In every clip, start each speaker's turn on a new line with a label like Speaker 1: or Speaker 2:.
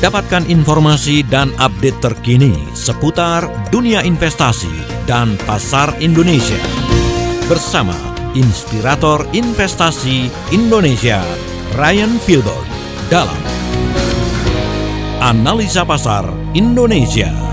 Speaker 1: Dapatkan informasi dan update terkini seputar dunia investasi dan pasar Indonesia. Bersama Inspirator Investasi Indonesia, Ryan Filbert, dalam Analisa Pasar Indonesia.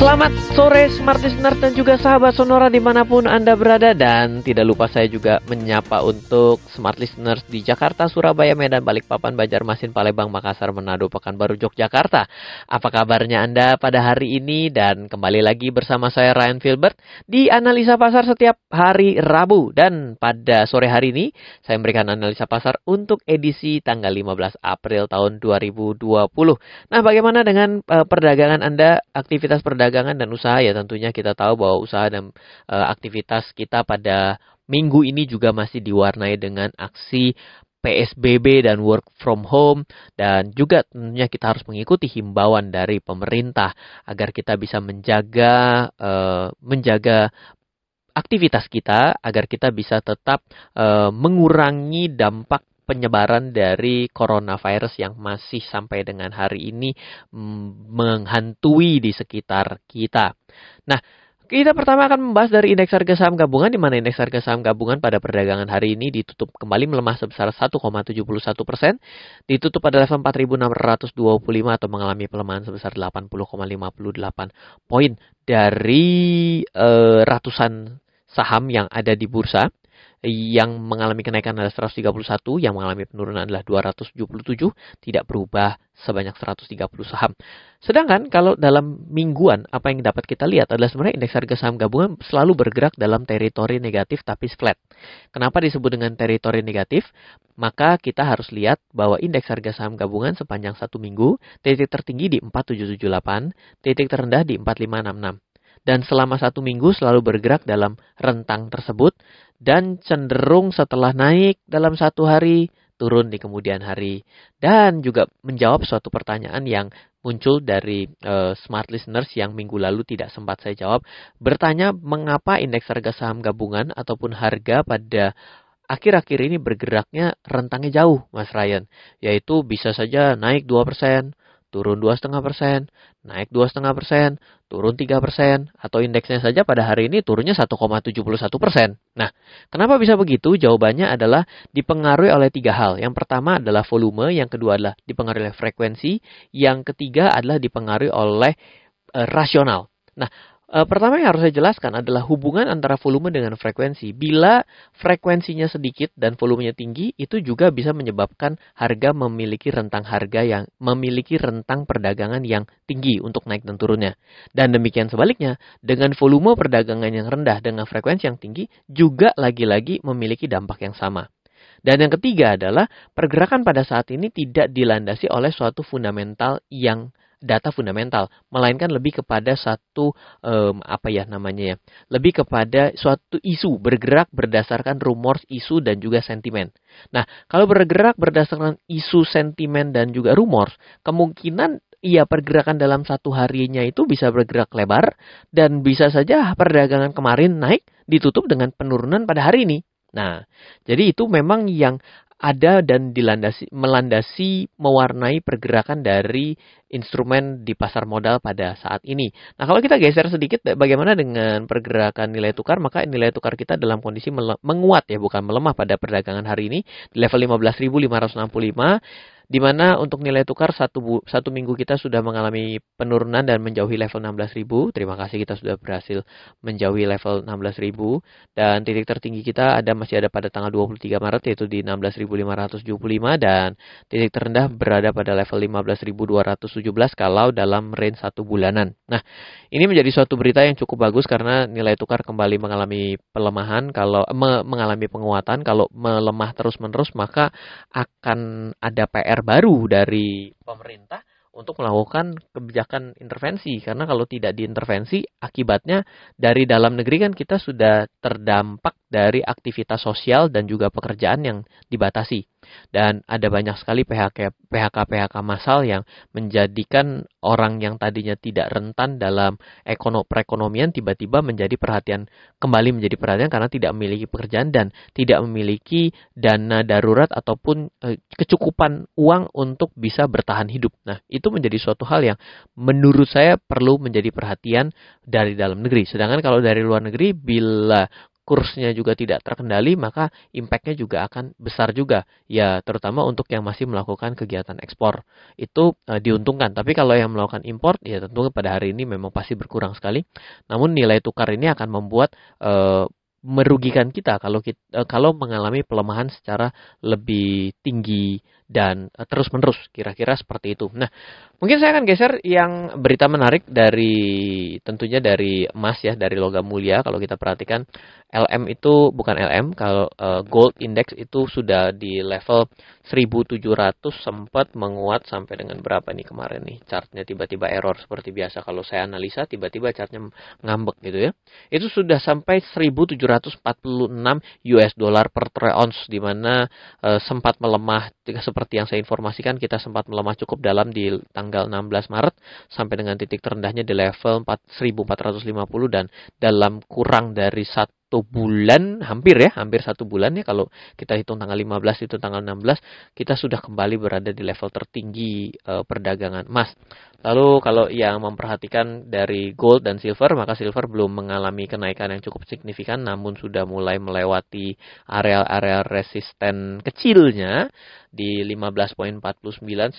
Speaker 2: Selamat sore Smart Listener dan juga sahabat Sonora di mana pun Anda berada. Dan tidak lupa saya juga menyapa untuk Smart Listeners di Jakarta, Surabaya, Medan, Balikpapan, Banjarmasin, Palembang, Makassar, Manado, Pekanbaru, Yogyakarta. Apa kabarnya Anda pada hari ini? Dan kembali lagi bersama saya Ryan Filbert Di Analisa Pasar setiap hari Rabu. Dan pada sore hari ini saya memberikan Analisa Pasar untuk edisi tanggal 15 April tahun 2020 Nah bagaimana dengan uh, perdagangan Anda, aktivitas perdagangan perdagangan dan usaha ya tentunya kita tahu bahwa usaha dan e, aktivitas kita pada minggu ini juga masih diwarnai dengan aksi PSBB dan work from home. Dan juga tentunya kita harus mengikuti himbauan dari pemerintah agar kita bisa menjaga e, menjaga aktivitas kita agar kita bisa tetap e, mengurangi dampak penyebaran dari coronavirus yang masih sampai dengan hari ini mm, menghantui di sekitar kita. Nah, kita pertama akan membahas dari indeks harga saham gabungan di mana indeks harga saham gabungan pada perdagangan hari ini ditutup kembali melemah sebesar 1,71 persen, ditutup pada level 4.625 atau mengalami pelemahan sebesar 80,58 poin dari uh, ratusan saham yang ada di bursa yang mengalami kenaikan adalah 131, yang mengalami penurunan adalah 277, tidak berubah sebanyak 130 saham. Sedangkan kalau dalam mingguan, apa yang dapat kita lihat adalah sebenarnya indeks harga saham gabungan selalu bergerak dalam teritori negatif tapi flat. Kenapa disebut dengan teritori negatif? Maka kita harus lihat bahwa indeks harga saham gabungan sepanjang satu minggu, titik tertinggi di 4778, titik terendah di 4566 dan selama satu minggu selalu bergerak dalam rentang tersebut dan cenderung setelah naik dalam satu hari turun di kemudian hari. Dan juga menjawab suatu pertanyaan yang muncul dari uh, smart listeners yang minggu lalu tidak sempat saya jawab. Bertanya mengapa indeks harga saham gabungan ataupun harga pada akhir-akhir ini bergeraknya rentangnya jauh Mas Ryan? Yaitu bisa saja naik 2%, turun dua setengah persen, naik dua setengah persen, turun tiga persen, atau indeksnya saja pada hari ini turunnya 1,71 persen. Nah, kenapa bisa begitu? Jawabannya adalah dipengaruhi oleh tiga hal. Yang pertama adalah volume, yang kedua adalah dipengaruhi oleh frekuensi, yang ketiga adalah dipengaruhi oleh uh, rasional. Nah, Uh, pertama yang harus saya jelaskan adalah hubungan antara volume dengan frekuensi. Bila frekuensinya sedikit dan volumenya tinggi, itu juga bisa menyebabkan harga memiliki rentang harga yang memiliki rentang perdagangan yang tinggi untuk naik dan turunnya. Dan demikian sebaliknya, dengan volume perdagangan yang rendah dengan frekuensi yang tinggi juga lagi-lagi memiliki dampak yang sama. Dan yang ketiga adalah pergerakan pada saat ini tidak dilandasi oleh suatu fundamental yang data fundamental, melainkan lebih kepada satu um, apa ya namanya ya, lebih kepada suatu isu bergerak berdasarkan rumor, isu dan juga sentimen. Nah, kalau bergerak berdasarkan isu, sentimen dan juga rumor, kemungkinan ia pergerakan dalam satu harinya itu bisa bergerak lebar dan bisa saja perdagangan kemarin naik ditutup dengan penurunan pada hari ini. Nah, jadi itu memang yang ada dan dilandasi melandasi mewarnai pergerakan dari instrumen di pasar modal pada saat ini. Nah, kalau kita geser sedikit bagaimana dengan pergerakan nilai tukar, maka nilai tukar kita dalam kondisi menguat ya, bukan melemah pada perdagangan hari ini di level 15.565 di mana untuk nilai tukar satu, satu minggu kita sudah mengalami penurunan dan menjauhi level 16.000. Terima kasih kita sudah berhasil menjauhi level 16.000 dan titik tertinggi kita ada masih ada pada tanggal 23 Maret yaitu di 16.575 dan titik terendah berada pada level 15.217 kalau dalam range satu bulanan. Nah, ini menjadi suatu berita yang cukup bagus karena nilai tukar kembali mengalami pelemahan kalau me, mengalami penguatan kalau melemah terus-menerus maka akan ada PR baru dari pemerintah untuk melakukan kebijakan intervensi karena kalau tidak diintervensi akibatnya dari dalam negeri kan kita sudah terdampak dari aktivitas sosial dan juga pekerjaan yang dibatasi. Dan ada banyak sekali PHK PHK PHK massal yang menjadikan orang yang tadinya tidak rentan dalam ekonomi perekonomian tiba-tiba menjadi perhatian kembali menjadi perhatian karena tidak memiliki pekerjaan dan tidak memiliki dana darurat ataupun e, kecukupan uang untuk bisa bertahan hidup. Nah, itu menjadi suatu hal yang menurut saya perlu menjadi perhatian dari dalam negeri. Sedangkan kalau dari luar negeri bila kursnya juga tidak terkendali, maka impactnya juga akan besar juga. Ya, terutama untuk yang masih melakukan kegiatan ekspor. Itu e, diuntungkan. Tapi kalau yang melakukan impor, ya tentu pada hari ini memang pasti berkurang sekali. Namun nilai tukar ini akan membuat e, merugikan kita kalau kita, eh, kalau mengalami pelemahan secara lebih tinggi dan uh, terus-menerus kira-kira seperti itu. Nah, mungkin saya akan geser yang berita menarik dari tentunya dari emas ya, dari logam mulia kalau kita perhatikan LM itu bukan LM kalau uh, gold index itu sudah di level 1700 sempat menguat sampai dengan berapa nih kemarin nih chartnya tiba-tiba error seperti biasa kalau saya analisa tiba-tiba chartnya ngambek gitu ya. Itu sudah sampai 1700 746 US dollar per troy ounce di mana e, sempat melemah seperti yang saya informasikan kita sempat melemah cukup dalam di tanggal 16 Maret sampai dengan titik terendahnya di level 1450 dan dalam kurang dari satu satu bulan hampir ya hampir satu bulan ya kalau kita hitung tanggal 15 itu tanggal 16 kita sudah kembali berada di level tertinggi e, perdagangan emas. Lalu kalau yang memperhatikan dari gold dan silver maka silver belum mengalami kenaikan yang cukup signifikan namun sudah mulai melewati area-area resisten kecilnya di 15.49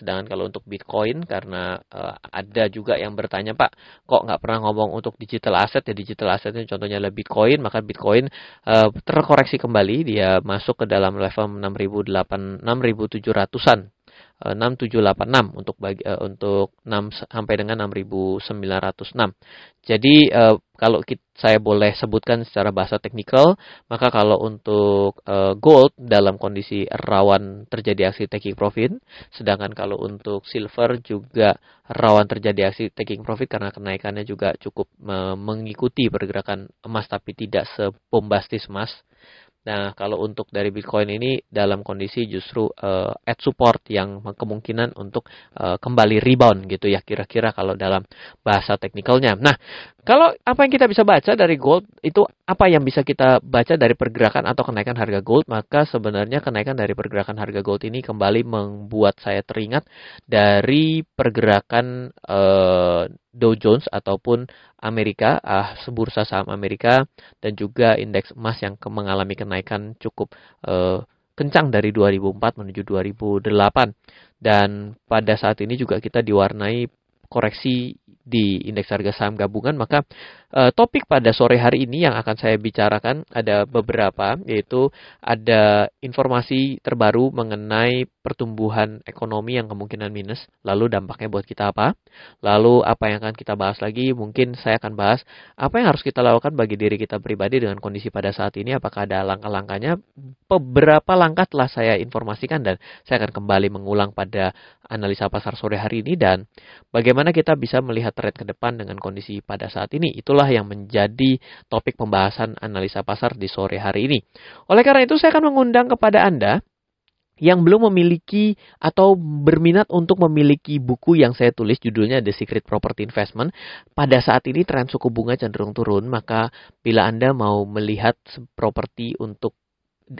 Speaker 2: sedangkan kalau untuk Bitcoin karena uh, ada juga yang bertanya Pak kok nggak pernah ngomong untuk digital asset? Ya digital asset contohnya adalah Bitcoin maka Bitcoin uh, terkoreksi kembali. Dia masuk ke dalam level 6.800 6.700-an 6786 untuk bagi, uh, untuk 6 sampai dengan 6906. Jadi uh, kalau kita, saya boleh sebutkan secara bahasa teknikal, maka kalau untuk uh, gold dalam kondisi rawan terjadi aksi taking profit, sedangkan kalau untuk silver juga rawan terjadi aksi taking profit karena kenaikannya juga cukup uh, mengikuti pergerakan emas tapi tidak sebombastis emas. Nah, kalau untuk dari Bitcoin ini dalam kondisi justru uh, at support yang kemungkinan untuk uh, kembali rebound gitu ya kira-kira kalau dalam bahasa teknikalnya. Nah, kalau apa yang kita bisa baca dari gold itu apa yang bisa kita baca dari pergerakan atau kenaikan harga gold, maka sebenarnya kenaikan dari pergerakan harga gold ini kembali membuat saya teringat dari pergerakan uh, Dow Jones ataupun Amerika, ah, sebursa saham Amerika dan juga indeks emas yang mengalami kenaikan cukup uh, kencang dari 2004 menuju 2008 dan pada saat ini juga kita diwarnai koreksi di indeks harga saham gabungan. Maka e, topik pada sore hari ini yang akan saya bicarakan ada beberapa yaitu ada informasi terbaru mengenai pertumbuhan ekonomi yang kemungkinan minus lalu dampaknya buat kita apa? Lalu apa yang akan kita bahas lagi? Mungkin saya akan bahas apa yang harus kita lakukan bagi diri kita pribadi dengan kondisi pada saat ini. Apakah ada langkah-langkahnya? Beberapa langkah telah saya informasikan dan saya akan kembali mengulang pada analisa pasar sore hari ini. Dan bagaimana kita bisa melihat trend ke depan dengan kondisi pada saat ini. Itulah yang menjadi topik pembahasan analisa pasar di sore hari ini. Oleh karena itu saya akan mengundang kepada Anda yang belum memiliki atau berminat untuk memiliki buku yang saya tulis judulnya The Secret Property Investment, pada saat ini tren suku bunga cenderung turun, maka bila Anda mau melihat properti untuk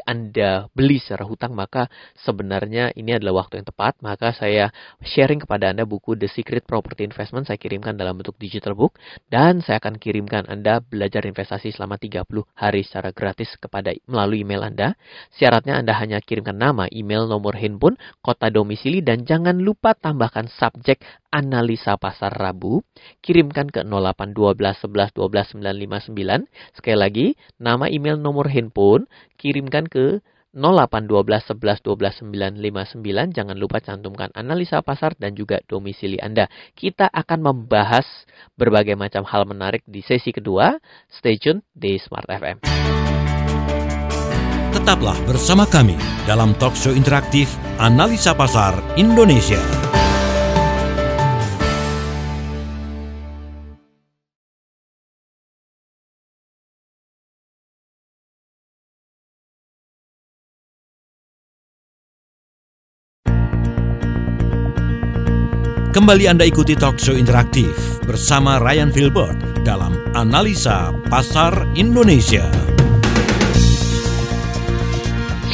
Speaker 2: anda beli secara hutang, maka sebenarnya ini adalah waktu yang tepat. Maka saya sharing kepada Anda buku The Secret Property Investment. Saya kirimkan dalam bentuk digital book. Dan saya akan kirimkan Anda belajar investasi selama 30 hari secara gratis kepada melalui email Anda. Syaratnya Anda hanya kirimkan nama, email, nomor handphone, kota domisili, dan jangan lupa tambahkan subjek analisa pasar Rabu. Kirimkan ke 0812 11 12 959. Sekali lagi, nama, email, nomor handphone, kirimkan ke 0812 11 12 959. Jangan lupa cantumkan analisa pasar dan juga domisili Anda. Kita akan membahas berbagai macam hal menarik di sesi kedua. Stay tune di Smart FM.
Speaker 1: Tetaplah bersama kami dalam talk show interaktif Analisa Pasar Indonesia. Kembali Anda ikuti talk show interaktif bersama Ryan Filbert dalam Analisa Pasar Indonesia.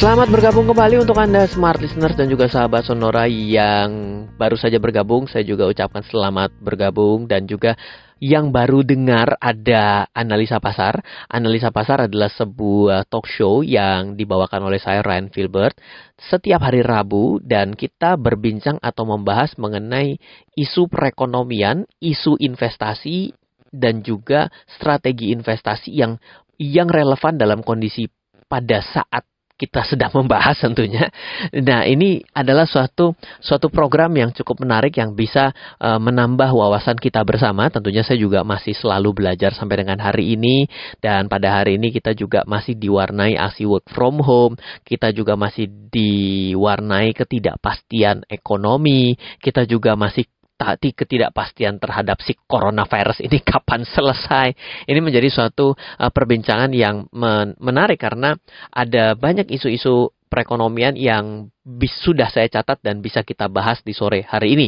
Speaker 2: Selamat bergabung kembali untuk Anda smart listeners dan juga sahabat Sonora yang baru saja bergabung. Saya juga ucapkan selamat bergabung dan juga yang baru dengar ada analisa pasar. Analisa pasar adalah sebuah talk show yang dibawakan oleh saya Ryan Filbert setiap hari Rabu dan kita berbincang atau membahas mengenai isu perekonomian, isu investasi dan juga strategi investasi yang yang relevan dalam kondisi pada saat kita sedang membahas tentunya. Nah, ini adalah suatu suatu program yang cukup menarik yang bisa uh, menambah wawasan kita bersama. Tentunya saya juga masih selalu belajar sampai dengan hari ini dan pada hari ini kita juga masih diwarnai aksi work from home, kita juga masih diwarnai ketidakpastian ekonomi, kita juga masih tadi ketidakpastian terhadap si coronavirus ini kapan selesai. Ini menjadi suatu uh, perbincangan yang men menarik karena ada banyak isu-isu perekonomian yang bis, sudah saya catat dan bisa kita bahas di sore hari ini.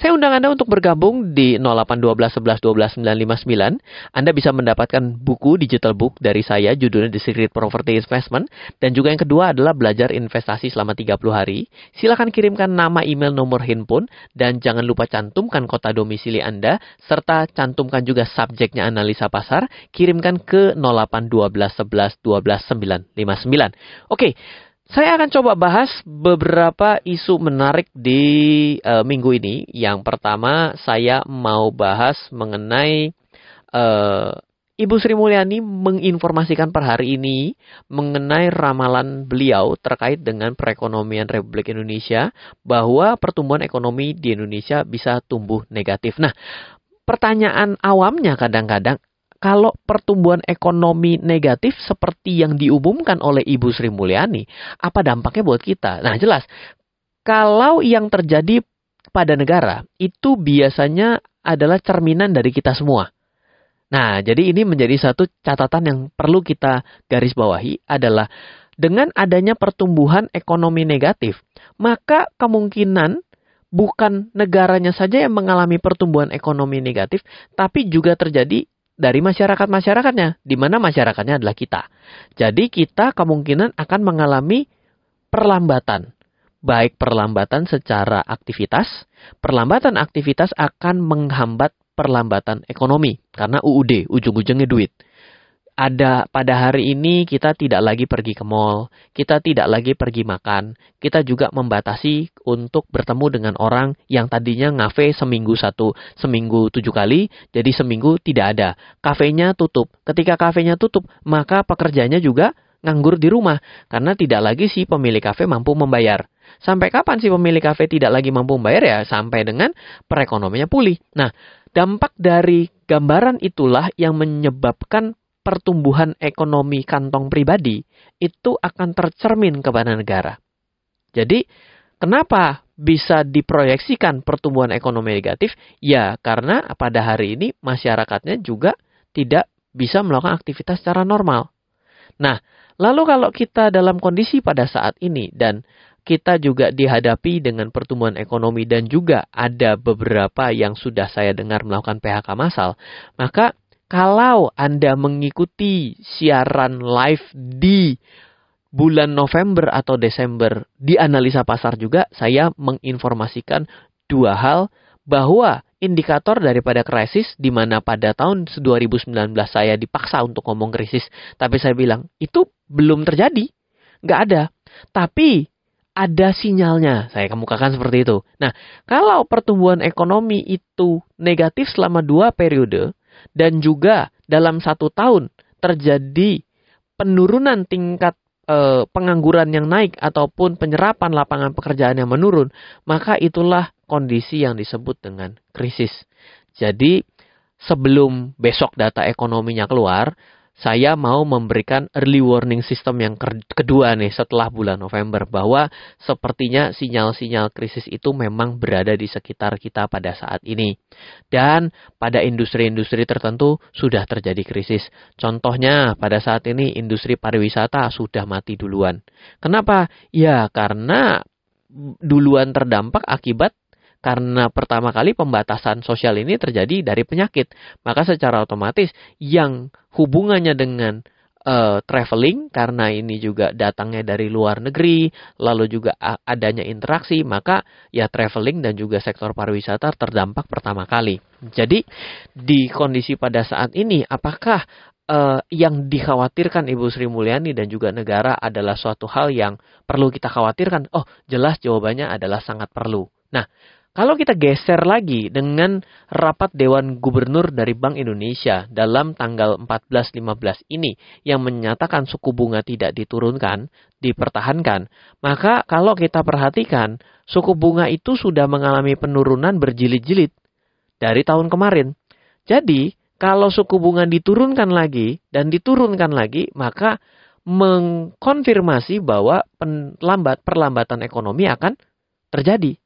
Speaker 2: Saya undang Anda untuk bergabung di 0812 11 12 959. Anda bisa mendapatkan buku digital book dari saya judulnya The Secret Property Investment dan juga yang kedua adalah belajar investasi selama 30 hari. Silakan kirimkan nama, email, nomor handphone dan jangan lupa cantumkan kota domisili Anda serta cantumkan juga subjeknya analisa pasar. Kirimkan ke 0812 11 12 959. Oke, saya akan coba bahas beberapa isu menarik di uh, minggu ini. Yang pertama, saya mau bahas mengenai uh, Ibu Sri Mulyani menginformasikan per hari ini mengenai ramalan beliau terkait dengan perekonomian Republik Indonesia bahwa pertumbuhan ekonomi di Indonesia bisa tumbuh negatif. Nah, pertanyaan awamnya kadang-kadang kalau pertumbuhan ekonomi negatif seperti yang diumumkan oleh Ibu Sri Mulyani, apa dampaknya buat kita? Nah, jelas. Kalau yang terjadi pada negara itu biasanya adalah cerminan dari kita semua. Nah, jadi ini menjadi satu catatan yang perlu kita garis bawahi adalah dengan adanya pertumbuhan ekonomi negatif, maka kemungkinan bukan negaranya saja yang mengalami pertumbuhan ekonomi negatif, tapi juga terjadi dari masyarakat-masyarakatnya, di mana masyarakatnya adalah kita. Jadi kita kemungkinan akan mengalami perlambatan. Baik perlambatan secara aktivitas, perlambatan aktivitas akan menghambat perlambatan ekonomi karena UUD, ujung-ujungnya duit ada pada hari ini kita tidak lagi pergi ke mall, kita tidak lagi pergi makan, kita juga membatasi untuk bertemu dengan orang yang tadinya ngafe seminggu satu, seminggu tujuh kali, jadi seminggu tidak ada. Kafenya tutup. Ketika kafenya tutup, maka pekerjanya juga nganggur di rumah karena tidak lagi si pemilik kafe mampu membayar. Sampai kapan si pemilik kafe tidak lagi mampu membayar ya? Sampai dengan perekonomiannya pulih. Nah, dampak dari gambaran itulah yang menyebabkan pertumbuhan ekonomi kantong pribadi itu akan tercermin kepada negara. Jadi, kenapa bisa diproyeksikan pertumbuhan ekonomi negatif? Ya, karena pada hari ini masyarakatnya juga tidak bisa melakukan aktivitas secara normal. Nah, lalu kalau kita dalam kondisi pada saat ini dan kita juga dihadapi dengan pertumbuhan ekonomi dan juga ada beberapa yang sudah saya dengar melakukan PHK massal, maka kalau Anda mengikuti siaran live di bulan November atau Desember di analisa pasar juga, saya menginformasikan dua hal bahwa indikator daripada krisis di mana pada tahun 2019 saya dipaksa untuk ngomong krisis, tapi saya bilang itu belum terjadi, nggak ada. Tapi ada sinyalnya, saya kemukakan seperti itu. Nah, kalau pertumbuhan ekonomi itu negatif selama dua periode, dan juga dalam satu tahun terjadi penurunan tingkat e, pengangguran yang naik ataupun penyerapan lapangan pekerjaan yang menurun, maka itulah kondisi yang disebut dengan krisis. Jadi sebelum besok data ekonominya keluar, saya mau memberikan early warning system yang kedua nih setelah bulan November bahwa sepertinya sinyal-sinyal krisis itu memang berada di sekitar kita pada saat ini. Dan pada industri-industri tertentu sudah terjadi krisis. Contohnya pada saat ini industri pariwisata sudah mati duluan. Kenapa? Ya karena duluan terdampak akibat Karena pertama kali pembatasan sosial ini terjadi dari penyakit. Maka secara otomatis yang hubungannya dengan uh, traveling karena ini juga datangnya dari luar negeri, lalu juga adanya interaksi, maka ya traveling dan juga sektor pariwisata terdampak pertama kali. Jadi di kondisi pada saat ini apakah uh, yang dikhawatirkan Ibu Sri Mulyani dan juga negara adalah suatu hal yang perlu kita khawatirkan? Oh, jelas jawabannya adalah sangat perlu. Nah, kalau kita geser lagi dengan rapat Dewan Gubernur dari Bank Indonesia dalam tanggal 14-15 ini yang menyatakan suku bunga tidak diturunkan, dipertahankan, maka kalau kita perhatikan suku bunga itu sudah mengalami penurunan berjilid-jilid dari tahun kemarin. Jadi, kalau suku bunga diturunkan lagi dan diturunkan lagi, maka mengkonfirmasi bahwa perlambatan ekonomi akan terjadi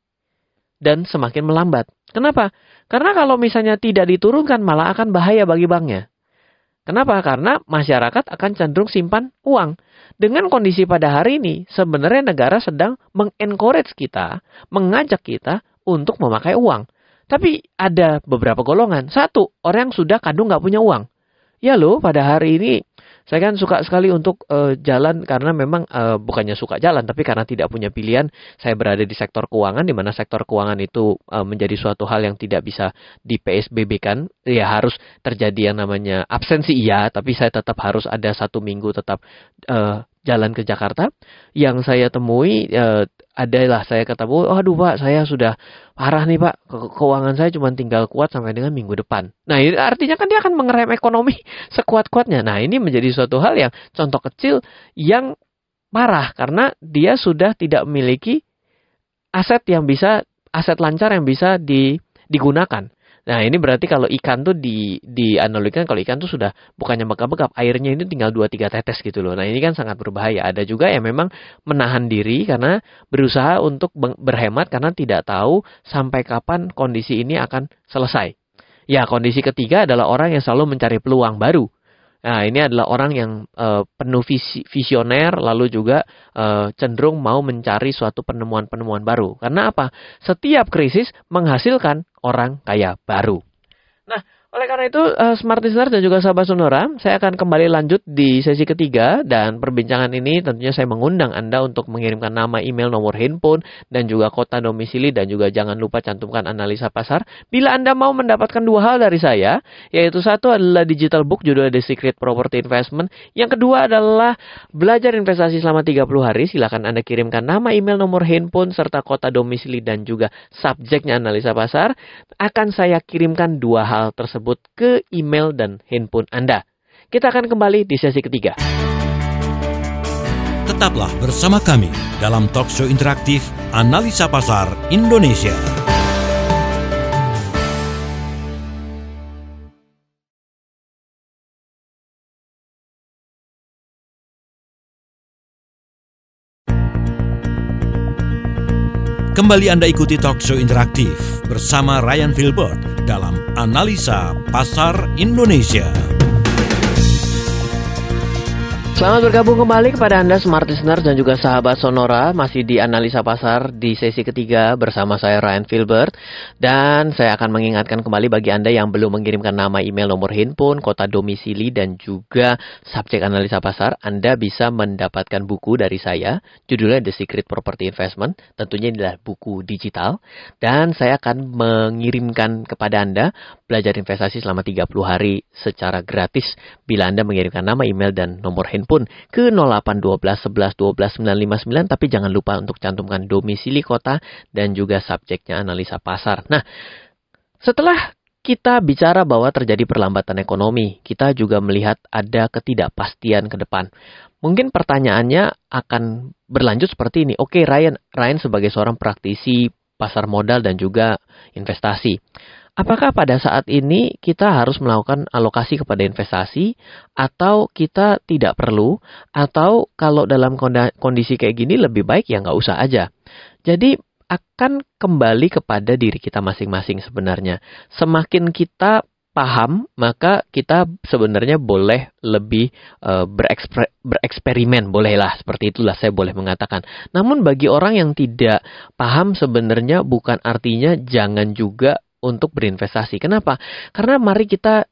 Speaker 2: dan semakin melambat. Kenapa? Karena kalau misalnya tidak diturunkan malah akan bahaya bagi banknya. Kenapa? Karena masyarakat akan cenderung simpan uang. Dengan kondisi pada hari ini, sebenarnya negara sedang mengencourage kita, mengajak kita untuk memakai uang. Tapi ada beberapa golongan. Satu, orang yang sudah kadung nggak punya uang. Ya loh, pada hari ini saya kan suka sekali untuk uh, jalan karena memang uh, bukannya suka jalan, tapi karena tidak punya pilihan. Saya berada di sektor keuangan, di mana sektor keuangan itu uh, menjadi suatu hal yang tidak bisa di PSBB kan. Ya harus terjadi yang namanya absensi iya, tapi saya tetap harus ada satu minggu tetap uh, jalan ke Jakarta, yang saya temui e, adalah saya ketemu, oh, aduh pak, saya sudah parah nih pak, ke keuangan saya cuma tinggal kuat sampai dengan minggu depan. Nah ini artinya kan dia akan mengerem ekonomi sekuat-kuatnya. Nah ini menjadi suatu hal yang contoh kecil yang parah karena dia sudah tidak memiliki aset yang bisa aset lancar yang bisa di, digunakan. Nah ini berarti kalau ikan tuh di dianalogikan kalau ikan tuh sudah bukannya megap-megap airnya ini tinggal 2-3 tetes gitu loh. Nah ini kan sangat berbahaya. Ada juga yang memang menahan diri karena berusaha untuk berhemat karena tidak tahu sampai kapan kondisi ini akan selesai. Ya kondisi ketiga adalah orang yang selalu mencari peluang baru. Nah, ini adalah orang yang uh, penuh visi, visioner, lalu juga uh, cenderung mau mencari suatu penemuan-penemuan baru. Karena apa? Setiap krisis menghasilkan orang kaya baru. Nah, oleh karena itu, uh, Smart Listener dan juga sahabat Sonora, saya akan kembali lanjut di sesi ketiga dan perbincangan ini tentunya saya mengundang Anda untuk mengirimkan nama, email, nomor handphone, dan juga kota domisili dan juga jangan lupa cantumkan analisa pasar. Bila Anda mau mendapatkan dua hal dari saya, yaitu satu adalah digital book judulnya The Secret Property Investment, yang kedua adalah belajar investasi selama 30 hari. Silakan Anda kirimkan nama, email, nomor handphone, serta kota domisili dan juga subjeknya analisa pasar. Akan saya kirimkan dua hal tersebut tersebut ke email dan handphone Anda. Kita akan kembali di sesi ketiga.
Speaker 1: Tetaplah bersama kami dalam talk show interaktif Analisa Pasar Indonesia. Kembali Anda ikuti talk show interaktif bersama Ryan Filbert dalam Analisa Pasar Indonesia.
Speaker 2: Selamat bergabung kembali kepada Anda Smart Listener dan juga sahabat Sonora. Masih di Analisa Pasar di sesi ketiga bersama saya Ryan Filbert. Dan saya akan mengingatkan kembali bagi Anda yang belum mengirimkan nama email nomor handphone, kota domisili dan juga subjek Analisa Pasar Anda bisa mendapatkan buku dari saya. Judulnya The Secret Property Investment. Tentunya adalah buku digital. Dan saya akan mengirimkan kepada Anda belajar investasi selama 30 hari secara gratis Bila Anda mengirimkan nama, email, dan nomor handphone pun ke 0812 11 12 959 tapi jangan lupa untuk cantumkan domisili kota dan juga subjeknya analisa pasar. Nah, setelah kita bicara bahwa terjadi perlambatan ekonomi, kita juga melihat ada ketidakpastian ke depan. Mungkin pertanyaannya akan berlanjut seperti ini. Oke, Ryan, Ryan sebagai seorang praktisi pasar modal dan juga investasi. Apakah pada saat ini kita harus melakukan alokasi kepada investasi atau kita tidak perlu atau kalau dalam kondisi kayak gini lebih baik ya nggak usah aja. Jadi akan kembali kepada diri kita masing-masing sebenarnya. Semakin kita paham, maka kita sebenarnya boleh lebih uh, bereksper, bereksperimen, bolehlah seperti itulah saya boleh mengatakan. Namun bagi orang yang tidak paham sebenarnya bukan artinya jangan juga untuk berinvestasi. Kenapa? Karena mari kita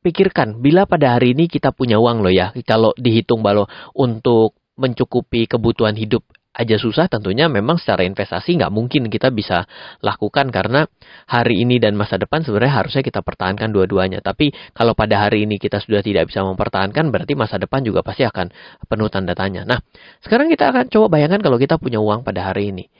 Speaker 2: pikirkan bila pada hari ini kita punya uang loh ya, kalau dihitung balo untuk mencukupi kebutuhan hidup aja susah tentunya memang secara investasi nggak mungkin kita bisa lakukan karena hari ini dan masa depan sebenarnya harusnya kita pertahankan dua-duanya tapi kalau pada hari ini kita sudah tidak bisa mempertahankan berarti masa depan juga pasti akan penuh tanda tanya nah sekarang kita akan coba bayangkan kalau kita punya uang pada hari ini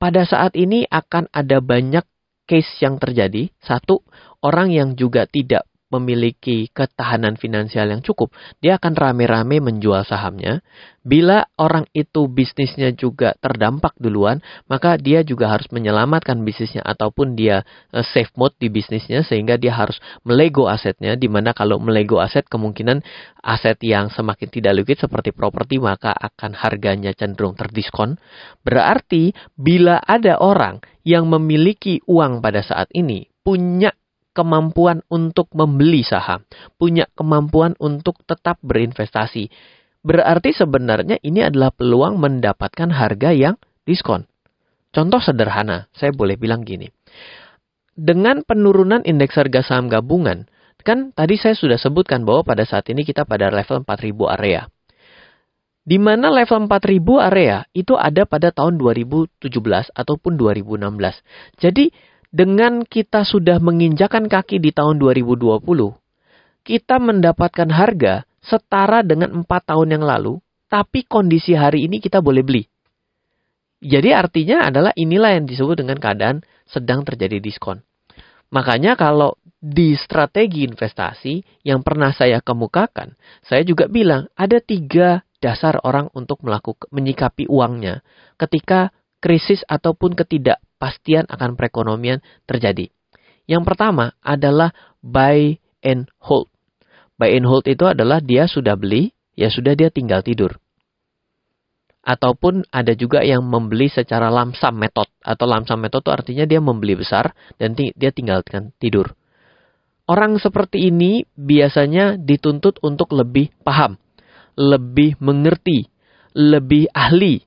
Speaker 2: pada saat ini akan ada banyak case yang terjadi. Satu orang yang juga tidak memiliki ketahanan finansial yang cukup, dia akan rame-rame menjual sahamnya. Bila orang itu bisnisnya juga terdampak duluan, maka dia juga harus menyelamatkan bisnisnya ataupun dia uh, safe mode di bisnisnya sehingga dia harus melego asetnya di mana kalau melego aset kemungkinan aset yang semakin tidak liquid seperti properti maka akan harganya cenderung terdiskon. Berarti bila ada orang yang memiliki uang pada saat ini punya kemampuan untuk membeli saham, punya kemampuan untuk tetap berinvestasi. Berarti sebenarnya ini adalah peluang mendapatkan harga yang diskon. Contoh sederhana, saya boleh bilang gini. Dengan penurunan indeks harga saham gabungan, kan tadi saya sudah sebutkan bahwa pada saat ini kita pada level 4000 area. Di mana level 4000 area itu ada pada tahun 2017 ataupun 2016. Jadi dengan kita sudah menginjakan kaki di tahun 2020, kita mendapatkan harga setara dengan empat tahun yang lalu, tapi kondisi hari ini kita boleh beli. Jadi artinya adalah inilah yang disebut dengan keadaan sedang terjadi diskon. Makanya kalau di strategi investasi yang pernah saya kemukakan, saya juga bilang ada tiga dasar orang untuk melakukan menyikapi uangnya ketika krisis ataupun ketidak kepastian akan perekonomian terjadi. Yang pertama adalah buy and hold. Buy and hold itu adalah dia sudah beli, ya sudah dia tinggal tidur. Ataupun ada juga yang membeli secara lamsam metode. Atau lamsam metode itu artinya dia membeli besar dan dia tinggalkan tidur. Orang seperti ini biasanya dituntut untuk lebih paham, lebih mengerti, lebih ahli,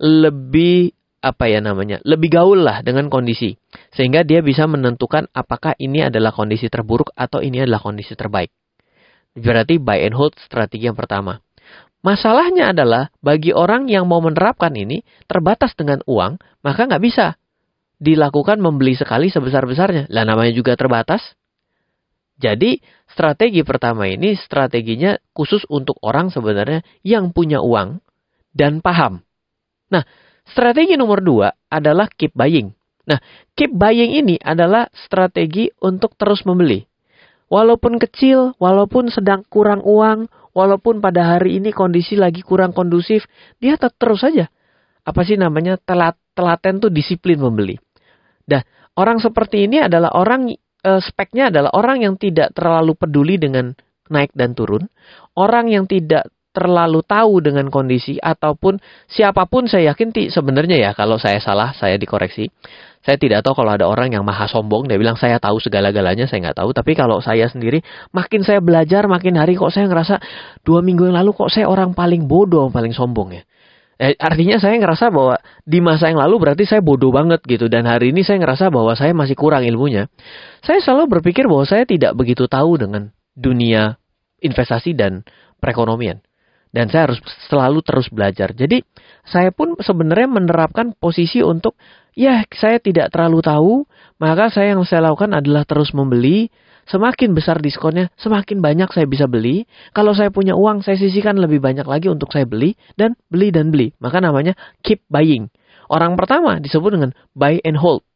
Speaker 2: lebih apa ya namanya lebih gaul lah dengan kondisi. Sehingga dia bisa menentukan apakah ini adalah kondisi terburuk atau ini adalah kondisi terbaik. Berarti buy and hold strategi yang pertama. Masalahnya adalah bagi orang yang mau menerapkan ini terbatas dengan uang maka nggak bisa dilakukan membeli sekali sebesar besarnya lah namanya juga terbatas. Jadi strategi pertama ini strateginya khusus untuk orang sebenarnya yang punya uang dan paham. Nah Strategi nomor dua adalah keep buying. Nah, keep buying ini adalah strategi untuk terus membeli. Walaupun kecil, walaupun sedang kurang uang, walaupun pada hari ini kondisi lagi kurang kondusif, dia tetap terus saja. Apa sih namanya telat telaten tuh disiplin membeli. Nah, orang seperti ini adalah orang e, speknya adalah orang yang tidak terlalu peduli dengan naik dan turun, orang yang tidak terlalu tahu dengan kondisi ataupun siapa pun saya yakin ti sebenarnya ya kalau saya salah saya dikoreksi. Saya tidak tahu kalau ada orang yang maha sombong dia bilang saya tahu segala-galanya saya nggak tahu tapi kalau saya sendiri makin saya belajar makin hari kok saya ngerasa dua minggu yang lalu kok saya orang paling bodoh paling sombong ya. Eh, artinya saya ngerasa bahwa di masa yang lalu berarti saya bodoh banget gitu dan hari ini saya ngerasa bahwa saya masih kurang ilmunya. Saya selalu berpikir bahwa saya tidak begitu tahu dengan dunia investasi dan perekonomian dan saya harus selalu terus belajar. Jadi saya pun sebenarnya menerapkan posisi untuk ya saya tidak terlalu tahu, maka saya yang saya lakukan adalah terus membeli. Semakin besar diskonnya, semakin banyak saya bisa beli. Kalau saya punya uang, saya sisihkan lebih banyak lagi untuk saya beli dan beli dan beli. Maka namanya keep buying. Orang pertama disebut dengan buy and hold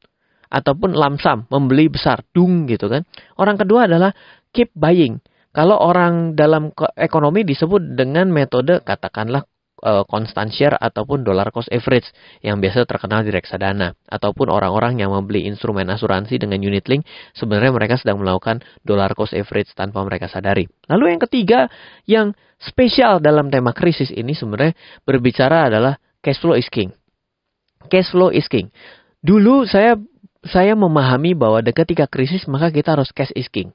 Speaker 2: ataupun lamsam, membeli besar, dung gitu kan. Orang kedua adalah keep buying kalau orang dalam ekonomi disebut dengan metode katakanlah constant eh, share ataupun dollar cost average yang biasa terkenal di reksadana ataupun orang-orang yang membeli instrumen asuransi dengan unit link sebenarnya mereka sedang melakukan dollar cost average tanpa mereka sadari. Lalu yang ketiga yang spesial dalam tema krisis ini sebenarnya berbicara adalah cash flow is king. Cash flow is king. Dulu saya saya memahami bahwa ketika krisis maka kita harus cash is king.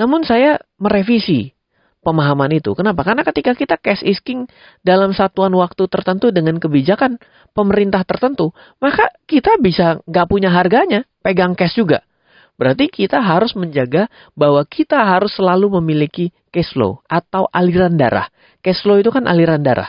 Speaker 2: Namun saya merevisi pemahaman itu. Kenapa? Karena ketika kita cash is king dalam satuan waktu tertentu dengan kebijakan pemerintah tertentu, maka kita bisa nggak punya harganya, pegang cash juga. Berarti kita harus menjaga bahwa kita harus selalu memiliki cash flow atau aliran darah. Cash flow itu kan aliran darah.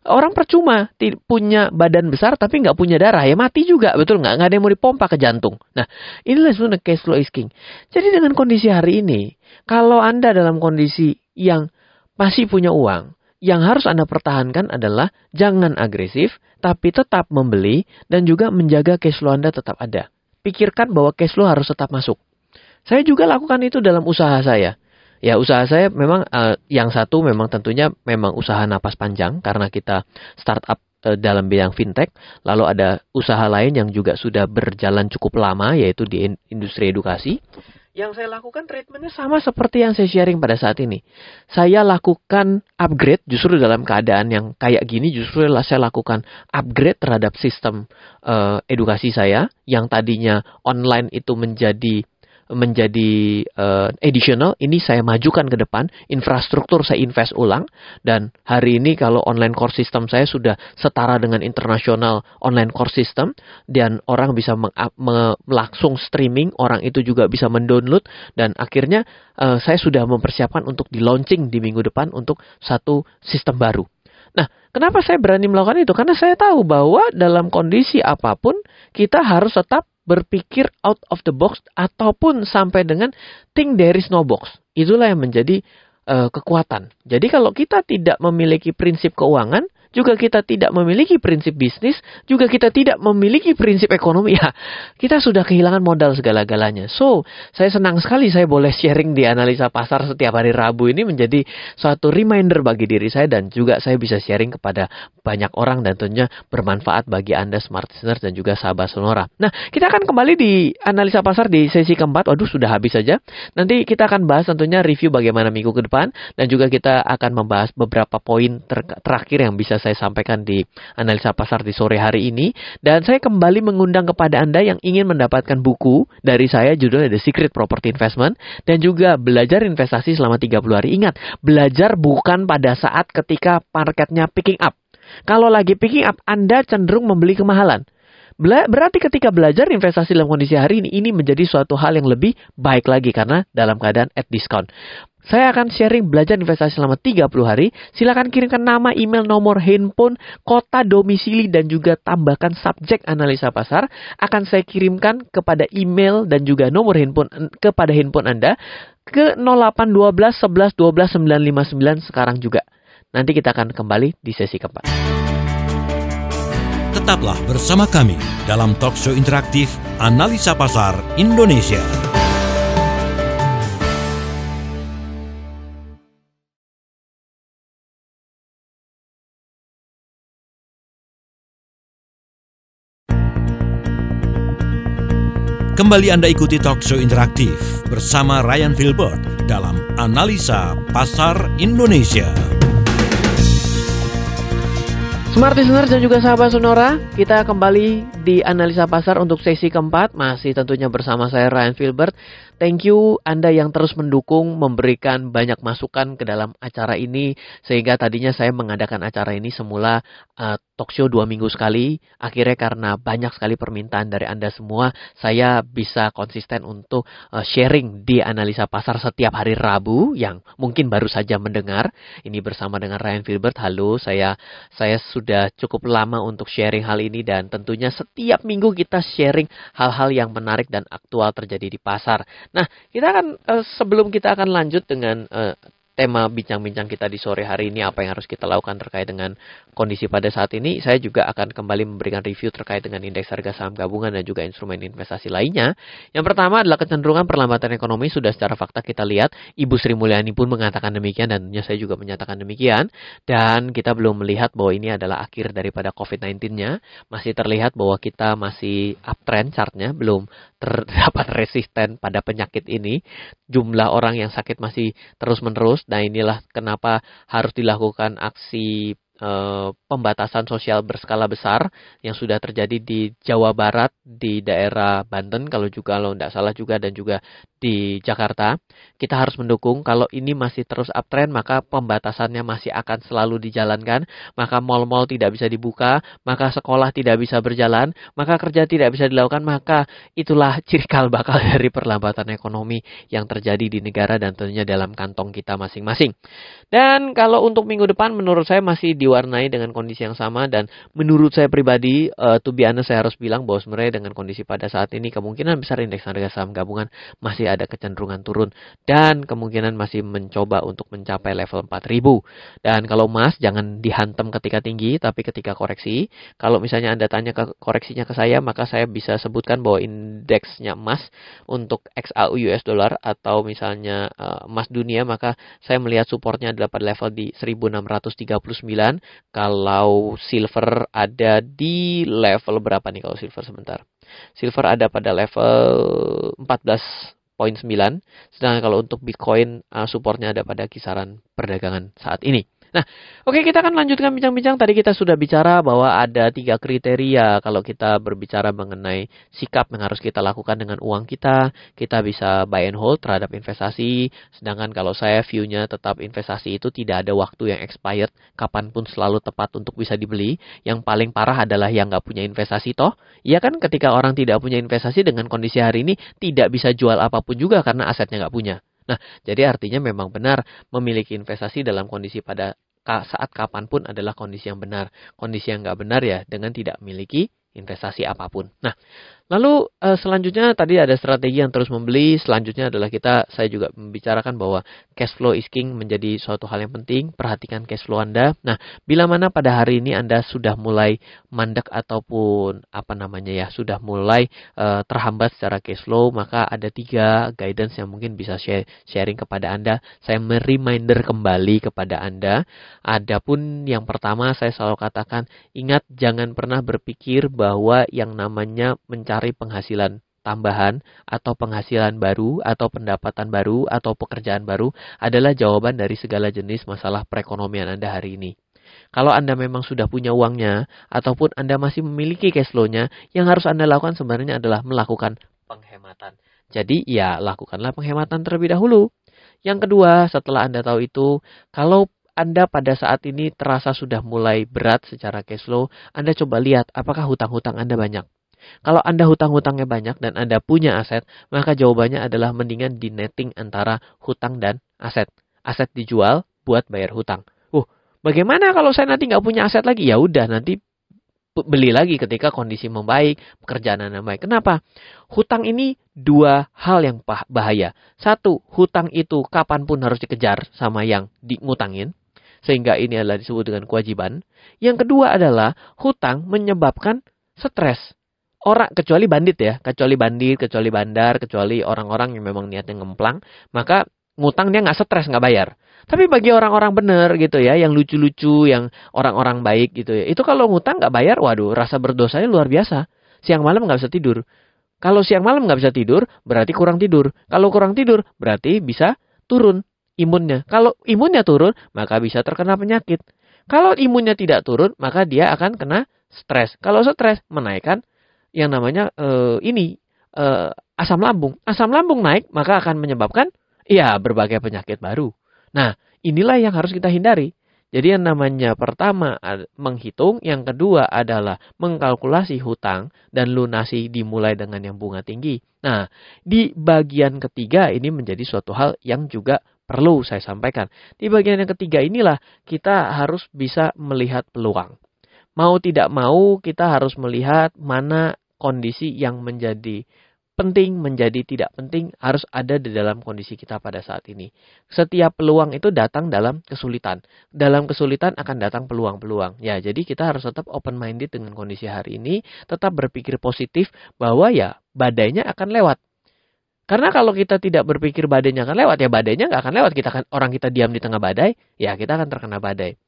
Speaker 2: Orang percuma punya badan besar tapi nggak punya darah ya mati juga betul nggak nggak ada yang mau dipompa ke jantung. Nah inilah sebenarnya cash flow is king. Jadi dengan kondisi hari ini kalau anda dalam kondisi yang masih punya uang, yang harus Anda pertahankan adalah jangan agresif, tapi tetap membeli dan juga menjaga cash flow Anda tetap ada. Pikirkan bahwa cash flow harus tetap masuk. Saya juga lakukan itu dalam usaha saya. Ya usaha saya memang uh, yang satu memang tentunya memang usaha napas panjang karena kita startup uh, dalam bidang fintech. Lalu ada usaha lain yang juga sudah berjalan cukup lama yaitu di industri edukasi. Yang saya lakukan treatmentnya sama seperti yang saya sharing pada saat ini. Saya lakukan upgrade justru dalam keadaan yang kayak gini justru saya lakukan upgrade terhadap sistem uh, edukasi saya yang tadinya online itu menjadi menjadi uh, additional, ini saya majukan ke depan, infrastruktur saya invest ulang, dan hari ini kalau online core system saya sudah setara dengan internasional online core system, dan orang bisa meng, me, streaming, orang itu juga bisa mendownload, dan akhirnya uh, saya sudah mempersiapkan untuk di launching di minggu depan untuk satu sistem baru. Nah, kenapa saya berani melakukan itu? Karena saya tahu bahwa dalam kondisi apa pun kita harus tetap berpikir out of the box ataupun sampai dengan think there is no box. Itulah yang menjadi uh, kekuatan. Jadi kalau kita tidak memiliki prinsip keuangan, juga kita tidak memiliki prinsip bisnis, juga kita tidak memiliki prinsip ekonomi, ya kita sudah kehilangan modal segala-galanya. So, saya senang sekali saya boleh sharing di analisa pasar setiap hari Rabu ini menjadi suatu reminder bagi diri saya dan juga saya bisa sharing kepada banyak orang dan tentunya bermanfaat bagi Anda smart listener dan juga sahabat Sonora. Nah, kita akan kembali di analisa pasar di sesi keempat. Waduh, sudah habis saja. Nanti kita akan bahas tentunya review bagaimana minggu ke depan dan juga kita akan membahas beberapa poin ter terakhir yang bisa saya sampaikan di analisa pasar di sore hari ini. Dan saya kembali mengundang kepada Anda yang ingin mendapatkan buku dari saya judulnya The Secret Property Investment dan juga belajar investasi selama 30 hari. Ingat, belajar bukan pada saat ketika marketnya picking up. Kalau lagi picking up, Anda cenderung membeli kemahalan. Berarti ketika belajar investasi dalam kondisi hari ini, ini menjadi suatu hal yang lebih baik lagi karena dalam keadaan at discount. Saya akan sharing belajar investasi selama 30 hari. Silakan kirimkan nama, email, nomor handphone, kota domisili, dan juga tambahkan subjek analisa pasar. Akan saya kirimkan kepada email dan juga nomor handphone kepada handphone Anda ke 0812 11 12 959 sekarang juga. Nanti kita akan kembali di sesi keempat.
Speaker 1: Tetaplah bersama kami dalam talkshow interaktif Analisa Pasar Indonesia. Kembali Anda ikuti talk show interaktif bersama Ryan Filbert dalam Analisa Pasar Indonesia.
Speaker 2: Smart listener dan juga sahabat Sonora, kita kembali di analisa pasar untuk sesi keempat, masih tentunya bersama saya Ryan Filbert. Thank you Anda yang terus mendukung, memberikan banyak masukan ke dalam acara ini. Sehingga tadinya saya mengadakan acara ini semula uh, talk show dua minggu sekali. Akhirnya karena banyak sekali permintaan dari Anda semua, saya bisa konsisten untuk uh, sharing di analisa pasar setiap hari Rabu yang mungkin baru saja mendengar. Ini bersama dengan Ryan Filbert. Halo, saya saya sudah cukup lama untuk sharing hal ini dan tentunya setiap minggu kita sharing hal-hal yang menarik dan aktual terjadi di pasar. Nah, kita akan uh, sebelum kita akan lanjut dengan uh, tema bincang-bincang kita di sore hari ini apa yang harus kita lakukan terkait dengan kondisi pada saat ini, saya juga akan kembali memberikan review terkait dengan indeks harga saham gabungan dan juga instrumen investasi lainnya. Yang pertama adalah kecenderungan perlambatan ekonomi sudah secara fakta kita lihat, Ibu Sri Mulyani pun mengatakan demikian dan tentunya saya juga menyatakan demikian dan kita belum melihat bahwa ini adalah akhir daripada COVID-19-nya. Masih terlihat bahwa kita masih uptrend chartnya, belum terdapat resisten pada penyakit ini. Jumlah orang yang sakit masih terus-menerus Nah inilah kenapa harus dilakukan aksi uh, pembatasan sosial berskala besar yang sudah terjadi di Jawa Barat, di daerah Banten kalau juga kalau tidak salah juga dan juga di Jakarta, kita harus mendukung. Kalau ini masih terus uptrend, maka pembatasannya masih akan selalu dijalankan. Maka mal-mal tidak bisa dibuka, maka sekolah tidak bisa berjalan, maka kerja tidak bisa dilakukan. Maka itulah cikal bakal dari perlambatan ekonomi yang terjadi di negara dan tentunya dalam kantong kita masing-masing. Dan kalau untuk minggu depan, menurut saya masih diwarnai dengan kondisi yang sama. Dan menurut saya pribadi, uh, to be honest, saya harus bilang bahwa sebenarnya dengan kondisi pada saat ini, kemungkinan besar indeks harga saham gabungan masih ada kecenderungan turun dan kemungkinan masih mencoba untuk mencapai level 4000. Dan kalau emas jangan dihantam ketika tinggi tapi ketika koreksi. Kalau misalnya Anda tanya ke koreksinya ke saya, maka saya bisa sebutkan bahwa indeksnya emas untuk XAU US dollar atau misalnya uh, emas dunia maka saya melihat supportnya adalah pada level di 1639. Kalau silver ada di level berapa nih kalau silver sebentar? Silver ada pada level 14 9. Sedangkan kalau untuk Bitcoin uh, supportnya ada pada kisaran perdagangan saat ini. Nah, oke okay, kita akan lanjutkan bincang-bincang. Tadi kita sudah bicara bahwa ada tiga kriteria kalau kita berbicara mengenai sikap yang harus kita lakukan dengan uang kita. Kita bisa buy and hold terhadap investasi. Sedangkan kalau saya view-nya tetap investasi itu tidak ada waktu yang expired. Kapan pun selalu tepat untuk bisa dibeli. Yang paling parah adalah yang nggak punya investasi toh. Iya kan ketika orang tidak punya investasi dengan kondisi hari ini tidak bisa jual apa pun juga karena asetnya nggak punya. Nah, jadi artinya memang benar memiliki investasi dalam kondisi pada saat kapan pun adalah kondisi yang benar. Kondisi yang nggak benar ya dengan tidak memiliki investasi apa pun. Nah, Lalu uh, selanjutnya tadi ada strategi yang terus membeli. Selanjutnya adalah kita saya juga membicarakan bahwa cash flow is king menjadi suatu hal yang penting. Perhatikan cash flow Anda. Nah, bila mana pada hari ini Anda sudah mulai mandek ataupun apa namanya ya, sudah mulai uh, terhambat secara cash flow, maka ada tiga guidance yang mungkin bisa share, sharing kepada Anda. Saya mereminder kembali kepada Anda. Adapun yang pertama saya selalu katakan, ingat jangan pernah berpikir bahwa yang namanya mencari mencari penghasilan tambahan atau penghasilan baru atau pendapatan baru atau pekerjaan baru adalah jawaban dari segala jenis masalah perekonomian Anda hari ini. Kalau Anda memang sudah punya uangnya ataupun Anda masih memiliki cash flow-nya, yang harus Anda lakukan sebenarnya adalah melakukan penghematan. Jadi ya lakukanlah penghematan terlebih dahulu. Yang kedua, setelah Anda tahu itu, kalau anda pada saat ini terasa sudah mulai berat secara cash flow, Anda coba lihat apakah hutang-hutang Anda banyak. Kalau Anda hutang-hutangnya banyak dan Anda punya aset, maka jawabannya adalah mendingan di netting antara hutang dan aset. Aset dijual buat bayar hutang. Uh, bagaimana kalau saya nanti nggak punya aset lagi? Ya udah nanti beli lagi ketika kondisi membaik, pekerjaan Anda baik. Kenapa? Hutang ini dua hal yang bahaya. Satu, hutang itu kapan pun harus dikejar sama yang ngutangin. Sehingga ini adalah disebut dengan kewajiban. Yang kedua adalah hutang menyebabkan stres orang kecuali bandit ya, kecuali bandit, kecuali bandar, kecuali orang-orang yang memang niatnya ngemplang, maka ngutang dia nggak stres nggak bayar. Tapi bagi orang-orang bener gitu ya, yang lucu-lucu, yang orang-orang baik gitu ya, itu kalau ngutang nggak bayar, waduh, rasa berdosanya luar biasa. Siang malam nggak bisa tidur. Kalau siang malam nggak bisa tidur, berarti kurang tidur. Kalau kurang tidur, berarti bisa turun imunnya. Kalau imunnya turun, maka bisa terkena penyakit. Kalau imunnya tidak turun, maka dia akan kena stres. Kalau stres, menaikkan yang namanya uh, ini uh, asam lambung. Asam lambung naik maka akan menyebabkan ya berbagai penyakit baru. Nah, inilah yang harus kita hindari. Jadi yang namanya pertama menghitung, yang kedua adalah mengkalkulasi hutang dan lunasi dimulai dengan yang bunga tinggi. Nah, di bagian ketiga ini menjadi suatu hal yang juga perlu saya sampaikan. Di bagian yang ketiga inilah kita harus bisa melihat peluang. Mau tidak mau kita harus melihat mana kondisi yang menjadi penting menjadi tidak penting harus ada di dalam kondisi kita pada saat ini. Setiap peluang itu datang dalam kesulitan. Dalam kesulitan akan datang peluang-peluang. Ya, jadi kita harus tetap open minded dengan kondisi hari ini, tetap berpikir positif bahwa ya badainya akan lewat. Karena kalau kita tidak berpikir badainya akan lewat, ya badainya nggak akan lewat. Kita kan orang kita diam di tengah badai, ya kita akan terkena badai.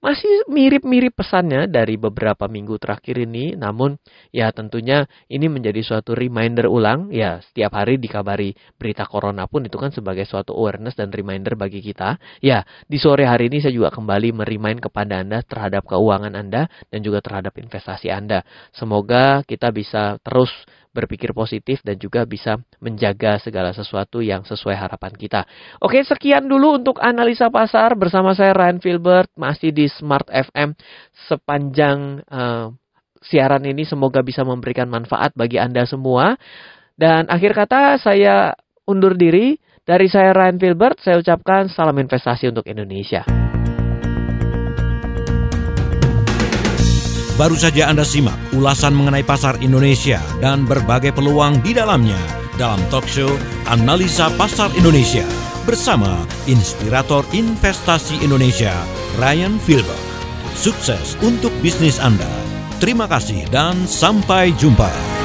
Speaker 2: Masih mirip-mirip pesannya dari beberapa minggu terakhir ini. Namun ya tentunya ini menjadi suatu reminder ulang. Ya setiap hari dikabari berita corona pun itu kan sebagai suatu awareness dan reminder bagi kita. Ya di sore hari ini saya juga kembali merimain kepada Anda terhadap keuangan Anda dan juga terhadap investasi Anda. Semoga kita bisa terus berpikir positif dan juga bisa menjaga segala sesuatu yang sesuai harapan kita. Oke, sekian dulu untuk analisa pasar bersama saya Ryan Filbert masih di Smart FM sepanjang uh, siaran ini semoga bisa memberikan manfaat bagi Anda semua. Dan akhir kata saya undur diri. Dari saya Ryan Filbert, saya ucapkan salam investasi untuk Indonesia.
Speaker 1: Baru saja Anda simak ulasan mengenai pasar Indonesia dan berbagai peluang di dalamnya dalam talk show Analisa Pasar Indonesia bersama inspirator investasi Indonesia Ryan Filber. Sukses untuk bisnis Anda. Terima kasih dan sampai jumpa.